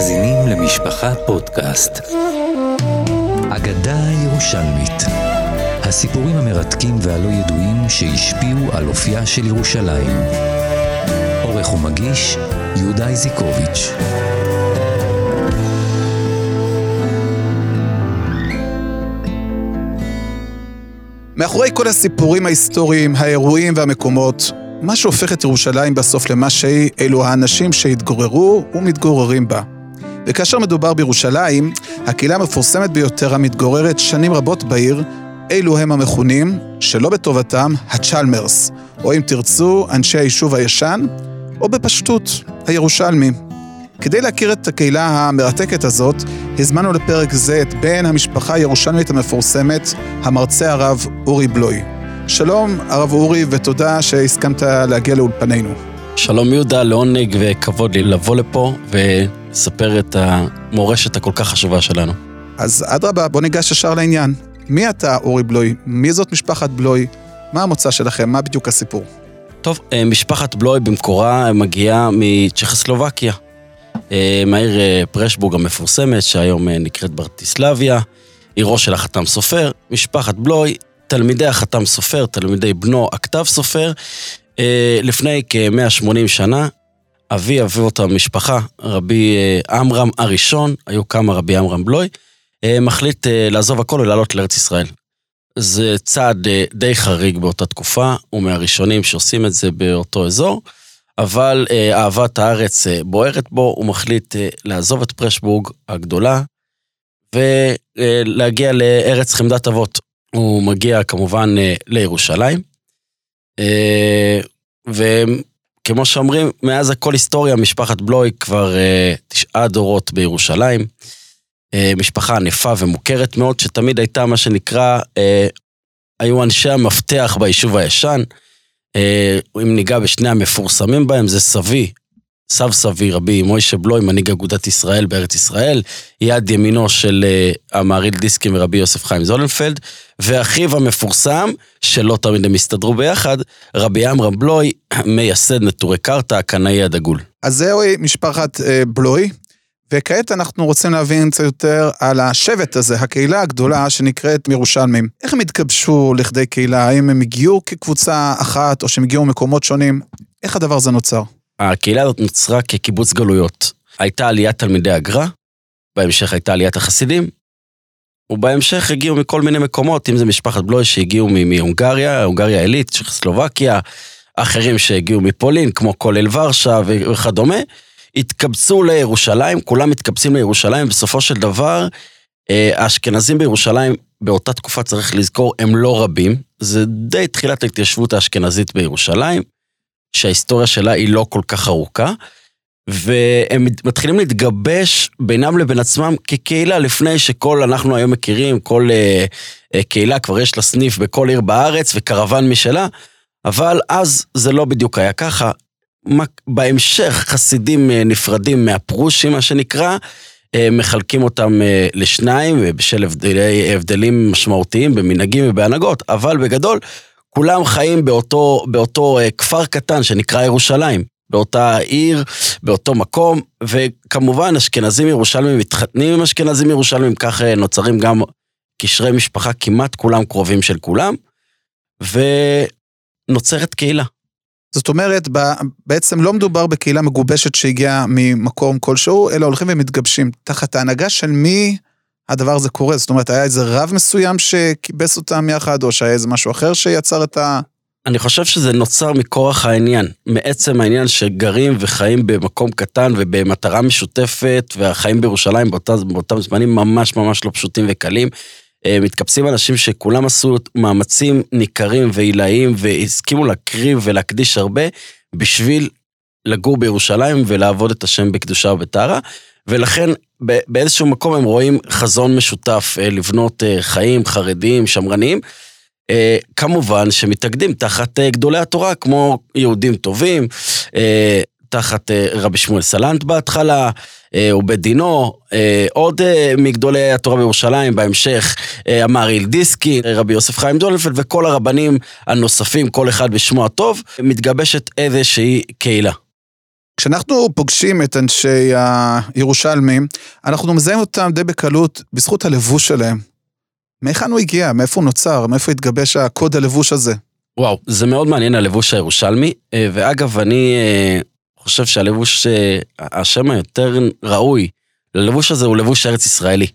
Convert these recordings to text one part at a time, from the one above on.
מאזינים למשפחה פודקאסט. אגדה ירושלמית. הסיפורים המרתקים והלא ידועים שהשפיעו על אופייה של ירושלים. עורך ומגיש, יהודה איזיקוביץ'. מאחורי כל הסיפורים ההיסטוריים, האירועים והמקומות, מה שהופך את ירושלים בסוף למה שהיא, אלו האנשים שהתגוררו ומתגוררים בה. וכאשר מדובר בירושלים, הקהילה המפורסמת ביותר המתגוררת שנים רבות בעיר, אלו הם המכונים, שלא בטובתם, הצ'למרס, או אם תרצו, אנשי היישוב הישן, או בפשטות, הירושלמי. כדי להכיר את הקהילה המרתקת הזאת, הזמנו לפרק זה את בן המשפחה הירושלמית המפורסמת, המרצה הרב אורי בלוי. שלום, הרב אורי, ותודה שהסכמת להגיע לאולפנינו. שלום יהודה, לעונג וכבוד לי לבוא לפה ולספר את המורשת הכל כך חשובה שלנו. אז אדרבה, בוא ניגש ישר לעניין. מי אתה, אורי בלוי? מי זאת משפחת בלוי? מה המוצא שלכם? מה בדיוק הסיפור? טוב, אה, משפחת בלוי במקורה מגיעה מצ'כוסלובקיה. אה, מהעיר אה, פרשבורג המפורסמת, שהיום נקראת ברטיסלביה, עירו של החתם סופר. משפחת בלוי תלמידי החתם סופר, תלמידי בנו הכתב סופר, לפני כ-180 שנה, אבי אבי אותה משפחה, רבי אה, עמרם הראשון, היו כמה רבי עמרם בלוי, אה, מחליט לעזוב הכל ולעלות לארץ ישראל. זה צעד די חריג באותה תקופה, הוא מהראשונים שעושים את זה באותו אזור, אבל אהבת הארץ בוערת בו, הוא מחליט לעזוב את פרשבורג הגדולה ולהגיע לארץ חמדת אבות. הוא מגיע כמובן אה, לירושלים. אה, וכמו שאומרים, מאז הכל היסטוריה, משפחת בלוי כבר אה, תשעה דורות בירושלים. משפחה ענפה ומוכרת מאוד, שתמיד הייתה מה שנקרא, היו אנשי המפתח ביישוב הישן. אם ניגע בשני המפורסמים בהם, זה סבי, סב סבי רבי מוישה בלוי, מנהיג אגודת ישראל בארץ ישראל, יד ימינו של uh, המהריל דיסקים ורבי יוסף חיים זולנפלד, ואחיו המפורסם, שלא תמיד הם הסתדרו ביחד, רבי עמרם בלוי, מייסד נטורי קרתא, הקנאי הדגול. אז זהו משפחת uh, בלוי, וכעת אנחנו רוצים להבין קצת יותר על השבט הזה, הקהילה הגדולה שנקראת מירושלמים. איך הם התגבשו לכדי קהילה? האם הם הגיעו כקבוצה אחת, או שהם הגיעו ממקומות שונים? איך הדבר הזה נוצר? הקהילה הזאת נוצרה כקיבוץ גלויות. הייתה עליית תלמידי הגר"א, בהמשך הייתה עליית החסידים, ובהמשך הגיעו מכל מיני מקומות, אם זה משפחת בלוי שהגיעו מהונגריה, הונגריה העילית, צ'כוסלובקיה, אחרים שהגיעו מפולין, כמו כולל ורשה וכדומה, התקבצו לירושלים, כולם מתקבצים לירושלים, בסופו של דבר, אה, האשכנזים בירושלים, באותה תקופה צריך לזכור, הם לא רבים. זה די תחילת ההתיישבות האשכנזית בירושלים. שההיסטוריה שלה היא לא כל כך ארוכה, והם מתחילים להתגבש בינם לבין עצמם כקהילה, לפני שכל אנחנו היום מכירים, כל אה, אה, קהילה כבר יש לה סניף בכל עיר בארץ וקרוון משלה, אבל אז זה לא בדיוק היה ככה. בהמשך חסידים אה, נפרדים מהפרושים, מה שנקרא, אה, מחלקים אותם לשניים, בשל הבדלי, הבדלים משמעותיים במנהגים ובהנהגות, אבל בגדול, כולם חיים באותו, באותו uh, כפר קטן שנקרא ירושלים, באותה עיר, באותו מקום, וכמובן אשכנזים ירושלמים מתחתנים עם אשכנזים ירושלמים, כך uh, נוצרים גם קשרי משפחה כמעט כולם קרובים של כולם, ונוצרת קהילה. זאת אומרת, בעצם לא מדובר בקהילה מגובשת שהגיעה ממקום כלשהו, אלא הולכים ומתגבשים. תחת ההנהגה של מי הדבר הזה קורה? זאת אומרת, היה איזה רב מסוים שכיבס אותם יחד, או שהיה איזה משהו אחר שיצר את ה... אני חושב שזה נוצר מכורח העניין, מעצם העניין שגרים וחיים במקום קטן ובמטרה משותפת, והחיים בירושלים באותם, באותם זמנים ממש ממש לא פשוטים וקלים. אה, מתקבצים אנשים שכולם עשו מאמצים ניכרים ועילאיים והסכימו להקריב ולהקדיש הרבה בשביל לגור בירושלים ולעבוד את השם בקדושה ובטהרה. ולכן באיזשהו מקום הם רואים חזון משותף אה, לבנות אה, חיים חרדיים, שמרניים. אה, כמובן שמתאגדים תחת גדולי התורה, כמו יהודים טובים, תחת רבי שמואל סלנט בהתחלה, ובית דינו, עוד מגדולי התורה בירושלים, בהמשך אמר דיסקי, רבי יוסף חיים דולפלד וכל הרבנים הנוספים, כל אחד בשמו הטוב, מתגבשת איזושהי קהילה. כשאנחנו פוגשים את אנשי הירושלמים, אנחנו מזהים אותם די בקלות בזכות הלבוש שלהם. מהיכן הוא הגיע? מאיפה הוא נוצר? מאיפה התגבש הקוד הלבוש הזה? וואו, זה מאוד מעניין הלבוש הירושלמי, אה, ואגב, אני אה, חושב שהלבוש, אה, השם היותר ראוי ללבוש הזה הוא לבוש ארץ ישראלי.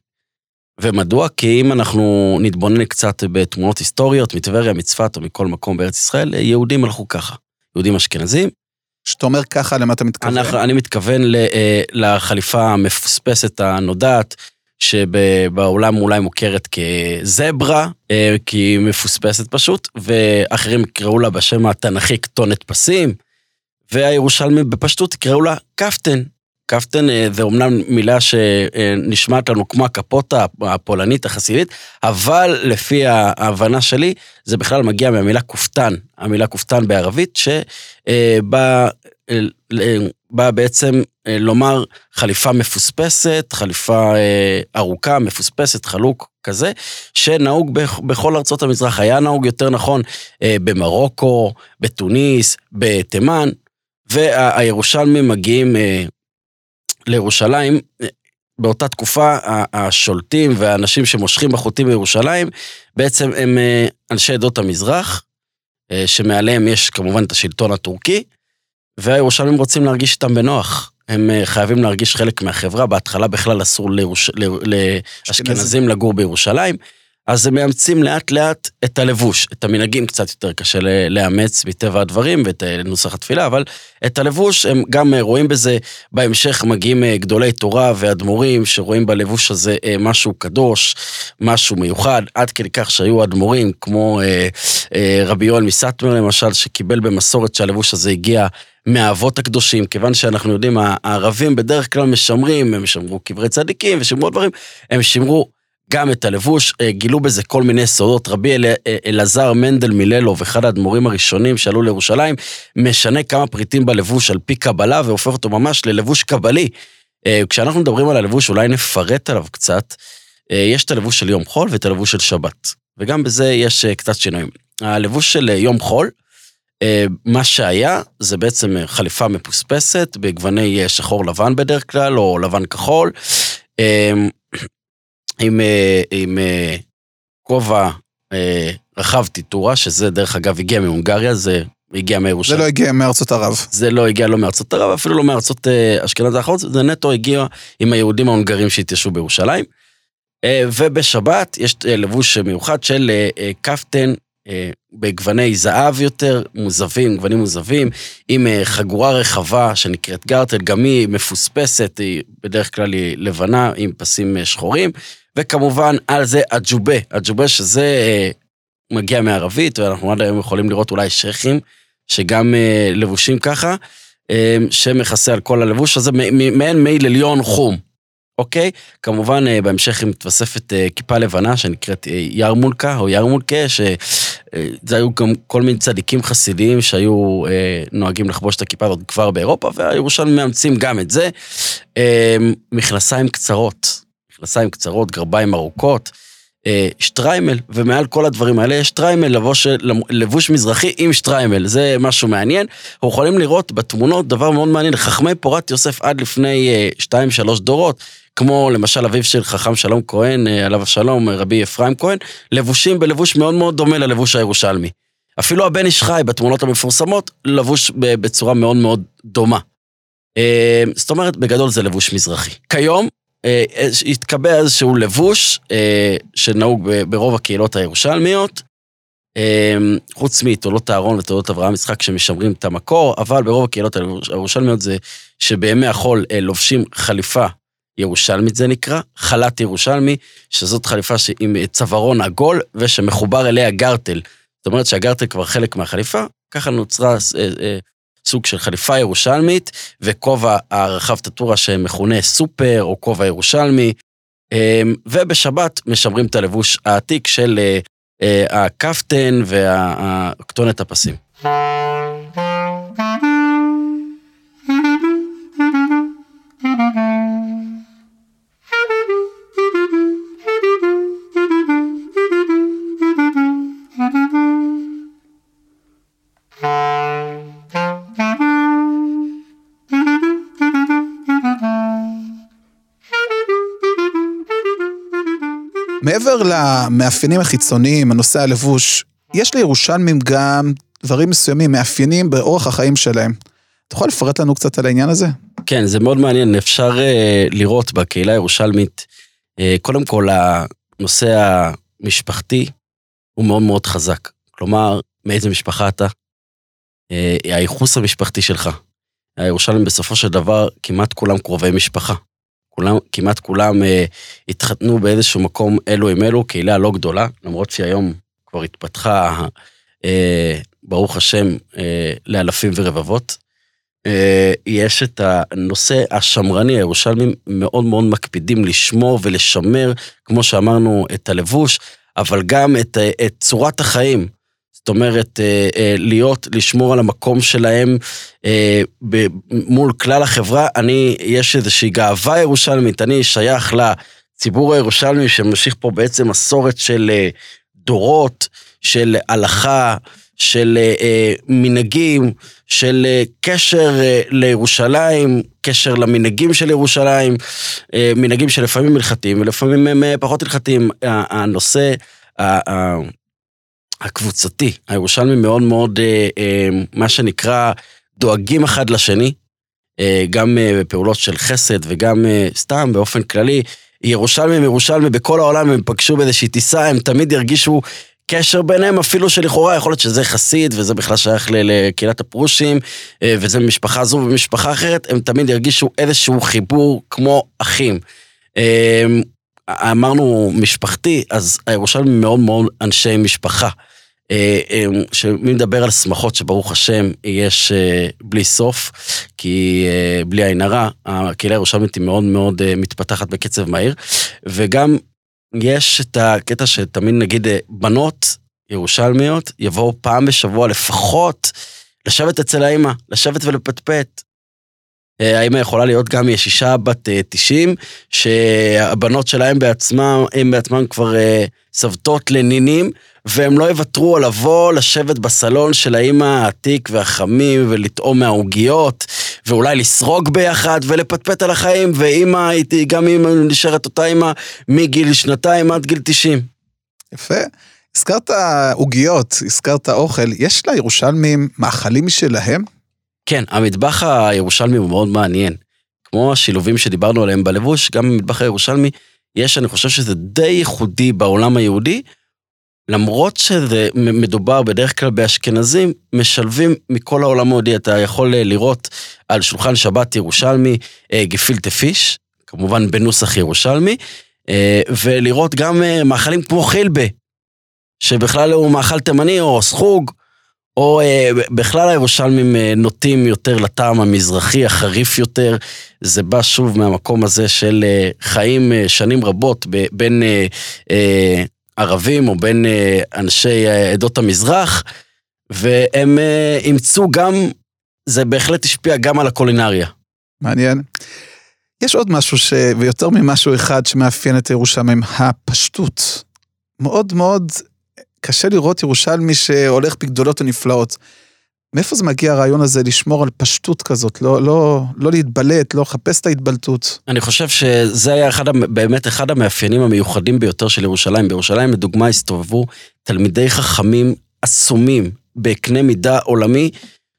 ומדוע? כי אם אנחנו נתבונן קצת בתמונות היסטוריות, מטבריה, מצפת או מכל מקום בארץ ישראל, יהודים הלכו ככה. יהודים אשכנזים. כשאתה אומר ככה, למה אתה מתכוון? אנחנו, אני מתכוון לחליפה המפוספסת הנודעת, שבעולם אולי מוכרת כזברה, אה, כי היא מפוספסת פשוט, ואחרים יקראו לה בשם התנ"כי כתונת פסים, והירושלמים בפשטות יקראו לה קפטן. קפטן אה, זה אומנם מילה שנשמעת לנו כמו הקפוטה הפולנית החסידית, אבל לפי ההבנה שלי, זה בכלל מגיע מהמילה כופתן, המילה כופתן בערבית, שבא בא בעצם אה, לומר חליפה מפוספסת, חליפה אה, ארוכה, מפוספסת, חלוק כזה, שנהוג בכל ארצות המזרח. היה נהוג יותר נכון אה, במרוקו, בתוניס, בתימן, והירושלמים מגיעים לירושלים. באותה תקופה השולטים והאנשים שמושכים בחוטים בירושלים, בעצם הם אנשי עדות המזרח, שמעליהם יש כמובן את השלטון הטורקי, והירושלמים רוצים להרגיש איתם בנוח. הם אה, חייבים להרגיש חלק מהחברה, בהתחלה בכלל אסור לירוש... לאשכנזים לגור בירושלים, אז הם מאמצים לאט לאט את הלבוש, את המנהגים קצת יותר קשה לאמץ מטבע הדברים ואת אה, נוסח התפילה, אבל את הלבוש הם גם אה, רואים בזה, בהמשך מגיעים גדולי תורה ואדמו"רים שרואים בלבוש הזה משהו קדוש, משהו מיוחד, עד כדי כך שהיו אדמו"רים כמו רבי יואל מסטמר למשל, שקיבל במסורת שהלבוש הזה הגיע מהאבות הקדושים, כיוון שאנחנו יודעים, הערבים בדרך כלל משמרים, הם שמרו קברי צדיקים ושמרו דברים, הם שמרו גם את הלבוש, אה, גילו בזה כל מיני סודות. רבי אל, אה, אלעזר מנדל מיללוב, אחד האדמו"רים הראשונים שעלו לירושלים, משנה כמה פריטים בלבוש על פי קבלה והופך אותו ממש ללבוש קבלי. אה, כשאנחנו מדברים על הלבוש, אולי נפרט עליו קצת. יש את הלבוש של יום חול ואת הלבוש של שבת, וגם בזה יש קצת שינויים. הלבוש של יום חול, מה שהיה זה בעצם חליפה מפוספסת בגווני שחור לבן בדרך כלל, או לבן כחול, עם, עם כובע רחב טיטורה, שזה דרך אגב הגיע מהונגריה, זה הגיע מירושלים. זה לא הגיע מארצות ערב. זה לא הגיע לא מארצות ערב, אפילו לא מארצות אשכנז האחרות, זה נטו הגיע עם היהודים ההונגרים שהתיישבו בירושלים. ובשבת יש לבוש מיוחד של קפטן אה, בגווני זהב יותר, מוזבים, גוונים מוזבים, עם אה, חגורה רחבה שנקראת גרטל, גם היא מפוספסת, היא בדרך כלל היא לבנה עם פסים אה, שחורים, וכמובן על זה הג'ובה, הג'ובה שזה מגיע מערבית, ואנחנו עד היום יכולים לראות אולי שייחים, שגם לבושים ככה, שמכסה על כל הלבוש הזה, מעין מעיל עליון חום. אוקיי? כמובן, אה, בהמשך היא מתווספת אה, כיפה לבנה שנקראת אה, ירמולקה או ירמולקה, שזה היו גם כל מיני צדיקים חסידיים שהיו נוהגים לחבוש את הכיפה הזאת כבר באירופה, והירושלמים מאמצים גם את זה. מכנסיים קצרות, מכנסיים קצרות, גרביים ארוכות. שטריימל, ומעל כל הדברים האלה יש שטריימל, לבוש, לבוש מזרחי עם שטריימל, זה משהו מעניין. אנחנו יכולים לראות בתמונות דבר מאוד מעניין, חכמי פורת יוסף עד לפני 2-3 דורות, כמו למשל אביו של חכם שלום כהן, אה, עליו השלום, רבי אפרים כהן, לבושים בלבוש מאוד מאוד דומה ללבוש הירושלמי. אפילו הבן איש חי בתמונות המפורסמות, לבוש בצורה מאוד מאוד דומה. אה, זאת אומרת, בגדול זה לבוש מזרחי. כיום, אה, התקבע איזשהו לבוש שנהוג ברוב הקהילות הירושלמיות, חוץ מתעולות אהרון ותעולות אברהם יצחק שמשמרים את המקור, אבל ברוב הקהילות הירושלמיות זה שבימי החול לובשים חליפה ירושלמית זה נקרא, חלת ירושלמי, שזאת חליפה עם צווארון עגול ושמחובר אליה גרטל. זאת אומרת שהגרטל כבר חלק מהחליפה, ככה נוצרה אה, אה, סוג של חליפה ירושלמית, וכובע הרחב טטורה שמכונה סופר או כובע ירושלמי, אה, ובשבת משמרים את הלבוש העתיק של אה, אה, הכפתן והכתונת הפסים. מעבר למאפיינים החיצוניים, הנושא הלבוש, יש לירושלמים גם דברים מסוימים, מאפיינים באורח החיים שלהם. אתה יכול לפרט לנו קצת על העניין הזה? כן, זה מאוד מעניין. אפשר uh, לראות בקהילה הירושלמית, uh, קודם כל, הנושא המשפחתי הוא מאוד מאוד חזק. כלומר, מאיזה משפחה אתה? Uh, הייחוס המשפחתי שלך. הירושלמים בסופו של דבר, כמעט כולם קרובי משפחה. כולם, כמעט כולם uh, התחתנו באיזשהו מקום אלו עם אלו, קהילה לא גדולה, למרות שהיום כבר התפתחה, uh, ברוך השם, uh, לאלפים ורבבות. אה, יש את הנושא השמרני, הירושלמים מאוד מאוד מקפידים לשמור ולשמר, כמו שאמרנו, את הלבוש, אבל גם את, את צורת החיים. זאת אומרת, אה, אה, להיות, לשמור על המקום שלהם מול כלל החברה. אני, יש איזושהי גאווה ירושלמית, אני שייך לציבור הירושלמי שממשיך פה בעצם מסורת של דורות, של הלכה, של אה, אה, מנהגים, של אה, קשר אה, לירושלים, קשר למנהגים של ירושלים, אה, מנהגים שלפעמים הלכתיים ולפעמים הם אה, פחות הלכתיים. הנושא הקבוצתי, הירושלמי מאוד מאוד, אה, אה, מה שנקרא, דואגים אחד לשני, אה, גם בפעולות של חסד וגם סתם באופן כללי. ירושלמים, ירושלמי, בכל העולם הם פגשו באיזושהי טיסה, הם תמיד ירגישו קשר ביניהם, אפילו שלכאורה יכול להיות שזה חסיד, וזה בכלל שייך לקהילת הפרושים, וזה ממשפחה זו ומשפחה אחרת, הם תמיד ירגישו איזשהו חיבור כמו אחים. אה, אמרנו משפחתי, אז הירושלמים מאוד מאוד אנשי משפחה. אה, שמי מדבר על שמחות שברוך השם יש בלי סוף, כי בלי עין הרע, הקהילה הירושלמית היא מאוד מאוד מתפתחת בקצב מהיר, וגם יש את הקטע שתמיד נגיד אה, בנות ירושלמיות יבואו פעם בשבוע לפחות לשבת אצל האימא, לשבת ולפטפט. אה, האימא יכולה להיות גם ישישה בת 90, אה, שהבנות שלהם בעצמם, הם בעצמם כבר סבתות לנינים, והם לא יוותרו על לבוא, לשבת בסלון של האימא העתיק והחמים ולטעום מהעוגיות, ואולי לסרוג ביחד ולפטפט על החיים, ואימא הייתי, גם אימא נשארת אותה אימא מגיל שנתיים עד גיל 90. יפה. הזכרת עוגיות, הזכרת אוכל, יש לירושלמים מאכלים משלהם? כן, המטבח הירושלמי הוא מאוד מעניין. כמו השילובים שדיברנו עליהם בלבוש, גם במטבח הירושלמי יש, אני חושב שזה די ייחודי בעולם היהודי, למרות שזה מדובר בדרך כלל באשכנזים, משלבים מכל העולם היהודי. אתה יכול אה, לראות על שולחן שבת ירושלמי אה, גפילטה פיש, כמובן בנוסח ירושלמי, אה, ולראות גם מאכלים כמו חילבה, שבכלל הוא מאכל תימני או סחוג, או בכלל הירושלמים נוטים יותר לטעם המזרחי, החריף יותר. זה בא שוב מהמקום הזה של חיים שנים רבות בין ערבים או בין אה, אנשי אה, עדות המזרח, והם אה, אימצו גם, זה בהחלט השפיע גם על הקולינריה. מעניין. יש עוד משהו, ש... ויותר ממשהו אחד שמאפיין את ירושלים, הפשטות. מאוד מאוד קשה לראות ירושלמי שהולך בגדולות ונפלאות. מאיפה זה מגיע הרעיון הזה לשמור על פשטות כזאת, לא, לא, לא להתבלט, לא לחפש את ההתבלטות? אני חושב שזה היה אחד, באמת אחד המאפיינים המיוחדים ביותר של ירושלים. בירושלים, לדוגמה, הסתובבו תלמידי חכמים עצומים בקנה מידה עולמי,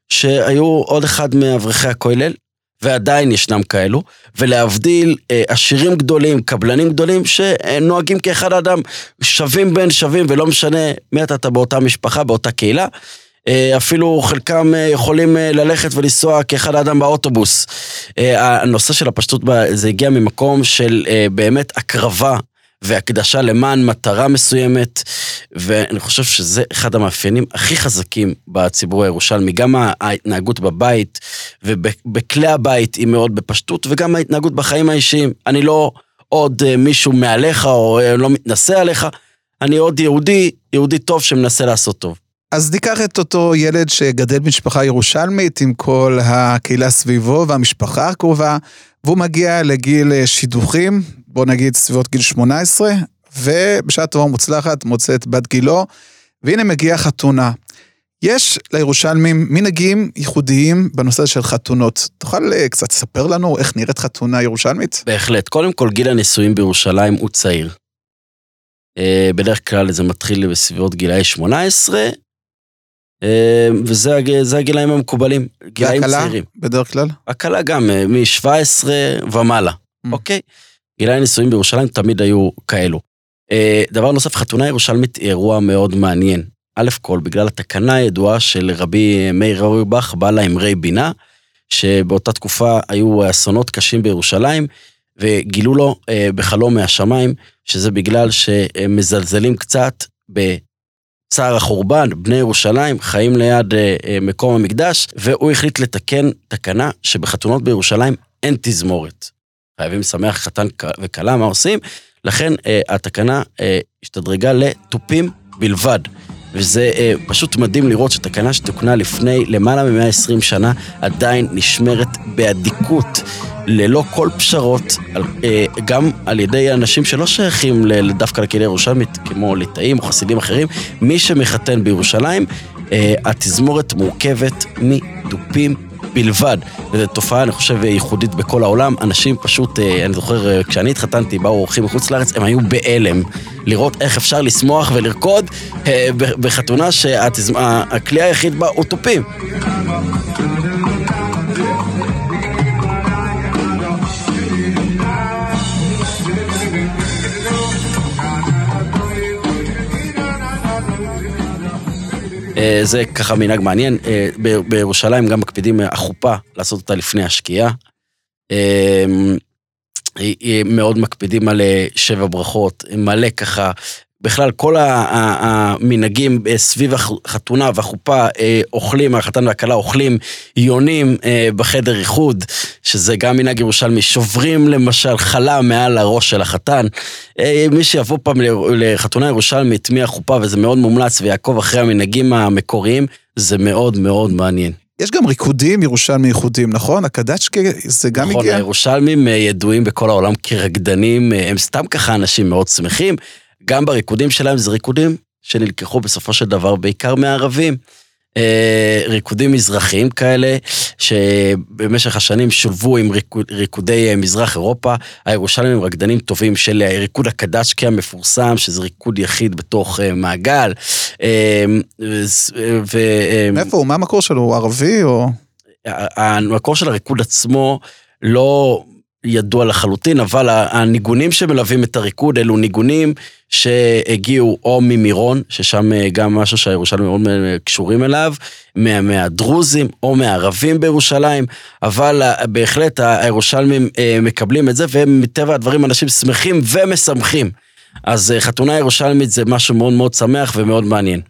שהיו עוד אחד מאברכי הכולל, ועדיין ישנם כאלו, ולהבדיל אה, עשירים גדולים, קבלנים גדולים, שנוהגים כאחד אדם, שווים בין שווים, ולא משנה מי אתה באותה משפחה, באותה קהילה. אה, אפילו חלקם אה, יכולים ללכת ולנסוע כאחד האדם באוטובוס. הנושא של הפשטות זה הגיע ממקום של באמת הקרבה והקדשה למען מטרה מסוימת, ואני חושב שזה אחד המאפיינים הכי חזקים בציבור הירושלמי, גם ההתנהגות בבית ובכלי הבית היא מאוד בפשטות, וגם ההתנהגות בחיים האישיים. אני לא עוד מישהו מעליך או לא מתנשא עליך, אני עוד יהודי, יהודי טוב שמנסה לעשות טוב. אז ניקח את אותו ילד שגדל במשפחה ירושלמית עם כל הקהילה סביבו והמשפחה הקרובה, והוא מגיע לגיל אה, שידוכים, בוא נגיד סביבות גיל 18, ובשעה טובה ומוצלחת מוצא את בת גילו, והנה מגיעה חתונה. יש לירושלמים מנהגים ייחודיים בנושא של חתונות. תוכל אה, קצת לספר לנו איך נראית חתונה ירושלמית? בהחלט. קודם כל, גיל הנישואים בירושלים הוא צעיר. אה, בדרך כלל זה מתחיל בסביבות גילאי 18, אה, וזה הג- זה הגילאים המקובלים, גילאים והקלה, צעירים. בדרך כלל? הקלה גם אה, מ-17 ומעלה, Mm. אוקיי? גילאי נישואים בירושלים תמיד היו כאלו. אה, דבר נוסף, חתונה ירושלמית היא אירוע מאוד מעניין. א' כל, בגלל התקנה הידועה של רבי מאיר אוירבך, בעל האמרי בינה, שבאותה תקופה היו אסונות קשים בירושלים, וגילו לו אה, בחלום מהשמיים, שזה בגלל שהם מזלזלים קצת בצער החורבן, בני ירושלים חיים ליד אה, אה, מקום המקדש, והוא החליט לתקן תקנה שבחתונות בירושלים אין תזמורת. חייבים לשמח חתן וכלה, מה עושים? לכן אה, התקנה אה, השתדרגה לתופים בלבד. וזה אה, פשוט מדהים לראות שתקנה שתוקנה לפני למעלה מ-120 שנה עדיין נשמרת באדיקות, ללא כל פשרות, על, אה, גם על ידי אנשים שלא שייכים דווקא לקהילה ירושלמית, כמו ליטאים או חסידים אחרים. מי שמחתן בירושלים, אה, התזמורת מורכבת מתופים בלבד. וזו תופעה, אני חושב, ייחודית בכל העולם. אנשים פשוט, אה, אני זוכר, אה, כשאני התחתנתי, באו אורחים מחוץ לארץ, הם היו בהלם. לראות איך אפשר לשמוח ולרקוד אה, בחתונה שהכלי היחיד בה הוא תופים. זה ככה מנהג מעניין. אה, בירושלים גם מקפידים אה, החופה, לעשות אותה לפני השקיעה. אה, מאוד מקפידים על אה, שבע ברכות, מלא ככה. בכלל, כל המנהגים אה, סביב הח- החתונה והחופה, אה, אוכלים, החתן והכלה אוכלים יונים אה, בחדר איחוד, שזה גם מנהג ירושלמי. שוברים למשל חלה מעל הראש של החתן. מי שיבוא פעם לחתונה ירושלמית מהחופה, וזה מאוד מומלץ, ויעקוב אחרי המנהגים המקוריים, זה מאוד מאוד מעניין. יש גם ריקודים ירושלמי ייחודים, נכון? הקדצ'קה זה גם נכון, הגיע? הירושלמים אה, ידועים בכל העולם כרקדנים, הם סתם ככה אנשים מאוד שמחים. גם בריקודים שלהם זה ריקודים שנלקחו בסופו של דבר בעיקר מערבים. אה, ריקודים מזרחיים כאלה, שבמשך השנים שולבו עם ריקוד, ריקודי אה, מזרח אירופה. הירושלמים הם רקדנים טובים של אה, ריקוד הקדצ'קה המפורסם, שזה ריקוד יחיד בתוך מעגל. אה, ו- מאיפה הוא? מה המקור שלו? הוא ערבי או... המקור של הריקוד עצמו לא ידוע לחלוטין, אבל הניגונים שמלווים את הריקוד אלו ניגונים שהגיעו או ממירון, ששם אה, גם משהו שהירושלמים מאוד אה, קשורים אליו, מה- מהדרוזים או מהערבים בירושלים, אבל אה, בהחלט הירושלמים מקבלים את זה, והם מטבע הדברים אנשים שמחים ומשמחים. אז חתונה ירושלמית זה משהו מאוד מאוד שמח ומאוד מעניין.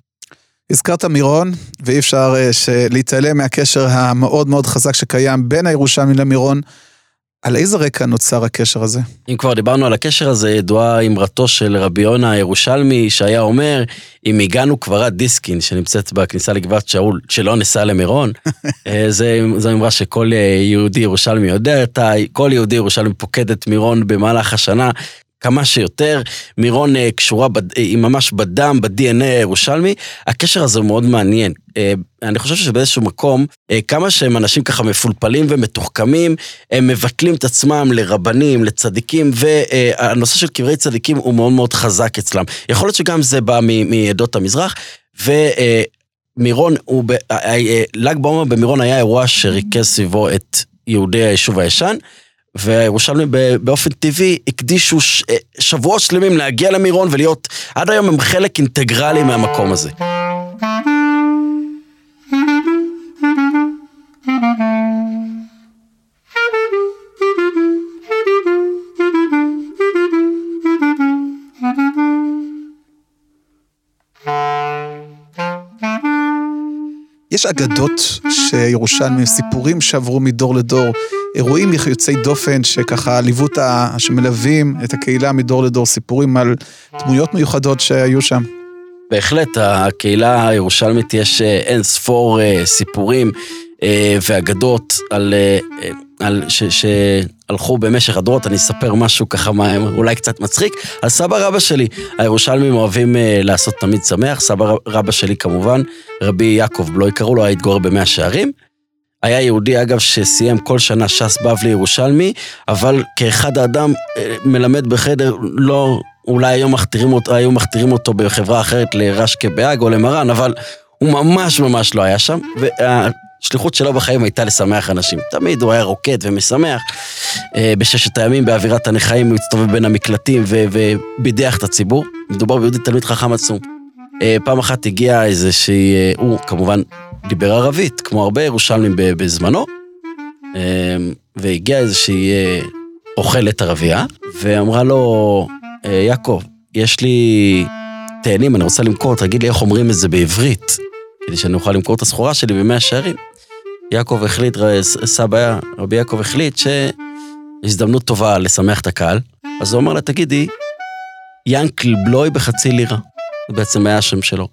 הזכרת מירון, ואי אפשר להתעלם מהקשר המאוד מאוד חזק שקיים בין הירושלמי למירון. על איזה רקע נוצר הקשר הזה? אם כבר דיברנו על הקשר הזה, ידועה אמרתו של רבי יונה הירושלמי, שהיה אומר, אם הגענו עד דיסקין, שנמצאת בכניסה לגבעת שאול, שלא ניסע למירון, אה, זה- זו אמרה שכל אה, יהודי ירושלמי יודע אותה, כל יהודי ירושלמי פוקד את מירון במהלך השנה. כמה שיותר, מירון אה, קשורה, בד- אה, היא ממש בדם, ב-DNA הירושלמי. הקשר הזה מאוד מעניין. אה, אני חושב שבאיזשהו מקום, כמה שהם אנשים ככה מפולפלים ומתוחכמים, הם מבטלים את עצמם לרבנים, לצדיקים, והנושא של קברי צדיקים הוא מאוד מאוד חזק אצלם. יכול להיות שגם זה בא מ- מעדות המזרח, ומירון הוא, ב- ל"ג בעומר במירון היה אירוע שריכז סביבו את יהודי היישוב הישן. והירושלמים באופן טבעי הקדישו ש- אה, שבועות שלמים להגיע למירון ולהיות, עד היום הם חלק אינטגרלי מהמקום הזה. יש אגדות שירושלמים, סיפורים שעברו מדור לדור, אירועים יוצאי דופן שככה ליוו את ה... שמלווים את הקהילה מדור לדור, סיפורים על דמויות מיוחדות שהיו שם. בהחלט, הקהילה הירושלמית יש אה, אין ספור אה, סיפורים אה, ואגדות על, על ש, שהלכו במשך הדורות. אני אספר משהו ככה אולי קצת מצחיק. על סבא רבא שלי, הירושלמים אוהבים לעשות תמיד שמח. סבא רבא שלי כמובן, רבי יעקב בלוי קראו לו, היה התגורר במאה שערים. היה יהודי, אגב, שסיים כל שנה ש"ס בבלי ירושלמי, אבל כאחד האדם אה, מלמד בחדר, לא, אולי היום מכתירים אותו, היו מכתירים אותו בחברה אחרת לרשקה באג או למרן, אבל הוא ממש ממש לא היה שם, והשליחות שלו בחיים הייתה לשמח אנשים. תמיד הוא היה רוקד ומשמח. אה, בששת הימים, באווירת הנכאים, הוא הצטובב בין המקלטים ובידח את הציבור. מדובר ביהודי תלמיד חכם עצום. אה, פעם אחת הגיע איזושהי, אה, הוא כמובן דיבר ערבית, כמו הרבה ירושלמים בזמנו, והגיעה איזושהי אוכלת ערבייה, ואמרה לו, יעקב, יש לי תאנים, אני רוצה למכור, תגיד לי איך אומרים את זה בעברית, כדי שאני אוכל למכור את הסחורה שלי במאה שערים. יעקב החליט, סבא, רבי יעקב החליט שהזדמנות טובה לשמח את הקהל, אז הוא אמר לה, תגידי, ינקל בלוי בחצי לירה. זה בעצם היה השם שלו.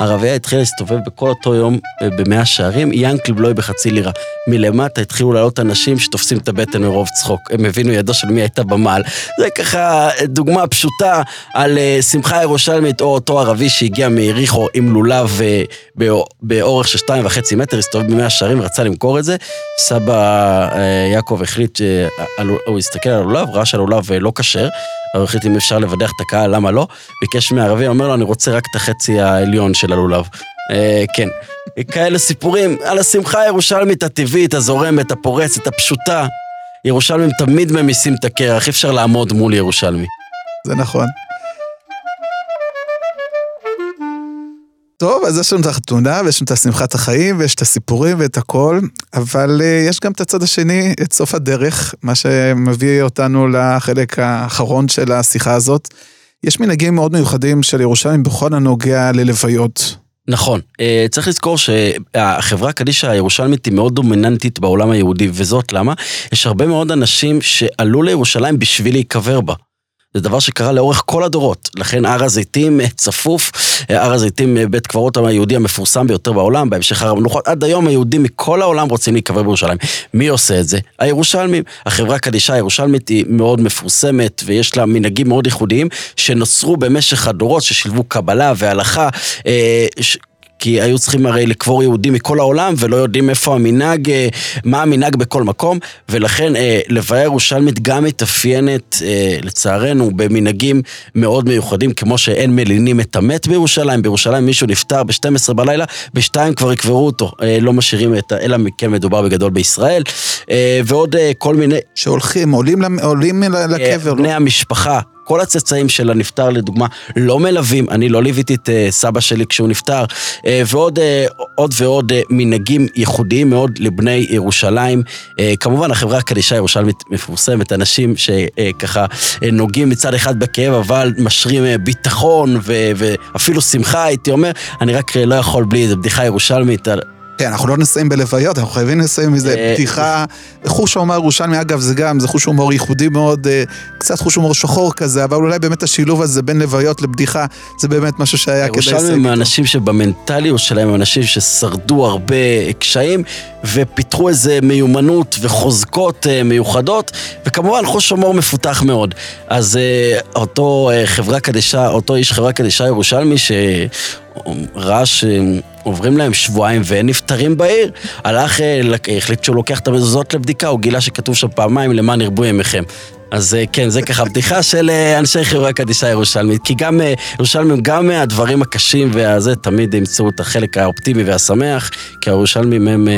הרבייה התחילה להסתובב בכל אותו יום אה, במאה שערים, ינקל בלוי בחצי לירה. מלמטה התחילו לעלות אנשים שתופסים את הבטן מרוב צחוק. הם הבינו ידו של מי הייתה במעל. זה ככה דוגמה פשוטה על uh, שמחה ירושלמית, או אותו ערבי שהגיע מיריחו עם לולב באורך של שתיים וחצי מטר, הסתובב במאה שערים, רצה למכור את זה. סבא יעקב החליט שהוא הסתכל על הלולב, ראה שהלולב לא כשר. החליט אם אפשר לבדח את הקהל, למה לא? ביקש מערבי, אומר לו, אני רוצה רק את החצי העליון של הלולב. אה, כן. כאלה סיפורים על השמחה הירושלמית הטבעית, הזורמת, הפורצת, הפשוטה. ירושלמים תמיד ממיסים את הקרח, אי אפשר לעמוד מול ירושלמי. זה נכון. טוב, אז יש לנו את החתונה, ויש לנו את השמחת החיים, ויש את הסיפורים ואת הכל, אבל uh, יש גם את הצד השני, את סוף הדרך, מה שמביא אותנו לחלק האחרון של השיחה הזאת. יש מנהגים מאוד מיוחדים של ירושלים בכל הנוגע ללוויות. נכון, אה, צריך לזכור שהחברה קדישא הירושלמית היא מאוד דומיננטית בעולם היהודי, וזאת למה? יש הרבה מאוד אנשים שעלו לירושלים בשביל להיקבר בה. זה דבר שקרה לאורך כל הדורות, לכן הר הזיתים אה, צפוף, אה, הר הזיתים אה, בית קברות היהודי המפורסם ביותר בעולם, בהמשך הר המנוחות, עד היום היהודים מכל העולם רוצים להיקבר בירושלים. מי עושה את זה? הירושלמים. החברה קדישה הירושלמית היא מאוד מפורסמת ויש לה מנהגים מאוד ייחודיים שנוצרו במשך הדורות, ששילבו קבלה והלכה, כי היו צריכים הרי לקבור יהודים מכל העולם ולא יודעים איפה המנהג, אה, מה המנהג בכל מקום, ולכן אה, לוויה ירושלמית גם מתאפיינת, אה, לצערנו, במנהגים מאוד מיוחדים, כמו שאין מלינים את המת בירושלים, בירושלים מישהו נפטר ב-12 בלילה, ב-2 כבר יקברו אותו, לא משאירים את ה... אלא כן מדובר בגדול בישראל, ועוד כל מיני... שהולכים, עולים, עולים לקבר. בני לא? המשפחה. כל הצאצאים של הנפטר לדוגמה לא מלווים, אני לא ליוויתי את uh, סבא שלי כשהוא נפטר, uh, ועוד uh, עוד ועוד מנהגים ייחודיים מאוד לבני ירושלים. כמובן החברה הקדישה הירושלמית מפורסמת, אנשים שככה נוגעים מצד אחד בכאב, אבל משרים ביטחון ואפילו שמחה, הייתי אומר, אני רק לא יכול בלי איזה בדיחה ירושלמית. כן, אנחנו לא נסיים בלוויות, אנחנו חייבים לסיים איזה אה, פתיחה. חוש הומור ירושלמי, אגב, זה גם, זה חוש הומור ייחודי מאוד, אה, קצת חוש הומור שחור כזה, אבל אולי באמת השילוב הזה בין לוויות לבדיחה, זה באמת משהו שהיה כדאי לסיים איתו. ירושלמים הם אנשים שבמנטליות שלהם הם אנשים ששרדו הרבה קשיים, ופיתחו איזה מיומנות וחוזקות אה, מיוחדות, וכמובן חוש הומור מפותח מאוד. אז אותו חברה קדישה, אותו איש חברה קדישה ירושלמי, ש... ראה שעוברים להם שבועיים ואין נפטרים בעיר, הלך, אה, החליט שהוא לוקח את המזוזות לבדיקה, הוא גילה שכתוב שם פעמיים למען ירבו ימיכם. אז אה, כן, זה ככה בדיחה של אה, אנשי חברה קדישה ירושלמית, כי גם ירושלמים, גם מהדברים הקשים והזה, תמיד ימצאו את החלק האופטימי והשמח, כי הירושלמים הם...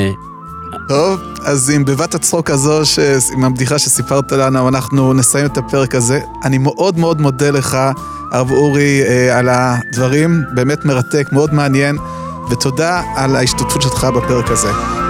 טוב, אז עם בבת הצחוק הזו, ש... עם הבדיחה שסיפרת לנו, אנחנו נסיים את הפרק הזה. אני מאוד מאוד מודה לך, הרב אורי, על הדברים, באמת מרתק, מאוד מעניין, ותודה על ההשתתפות שלך בפרק הזה.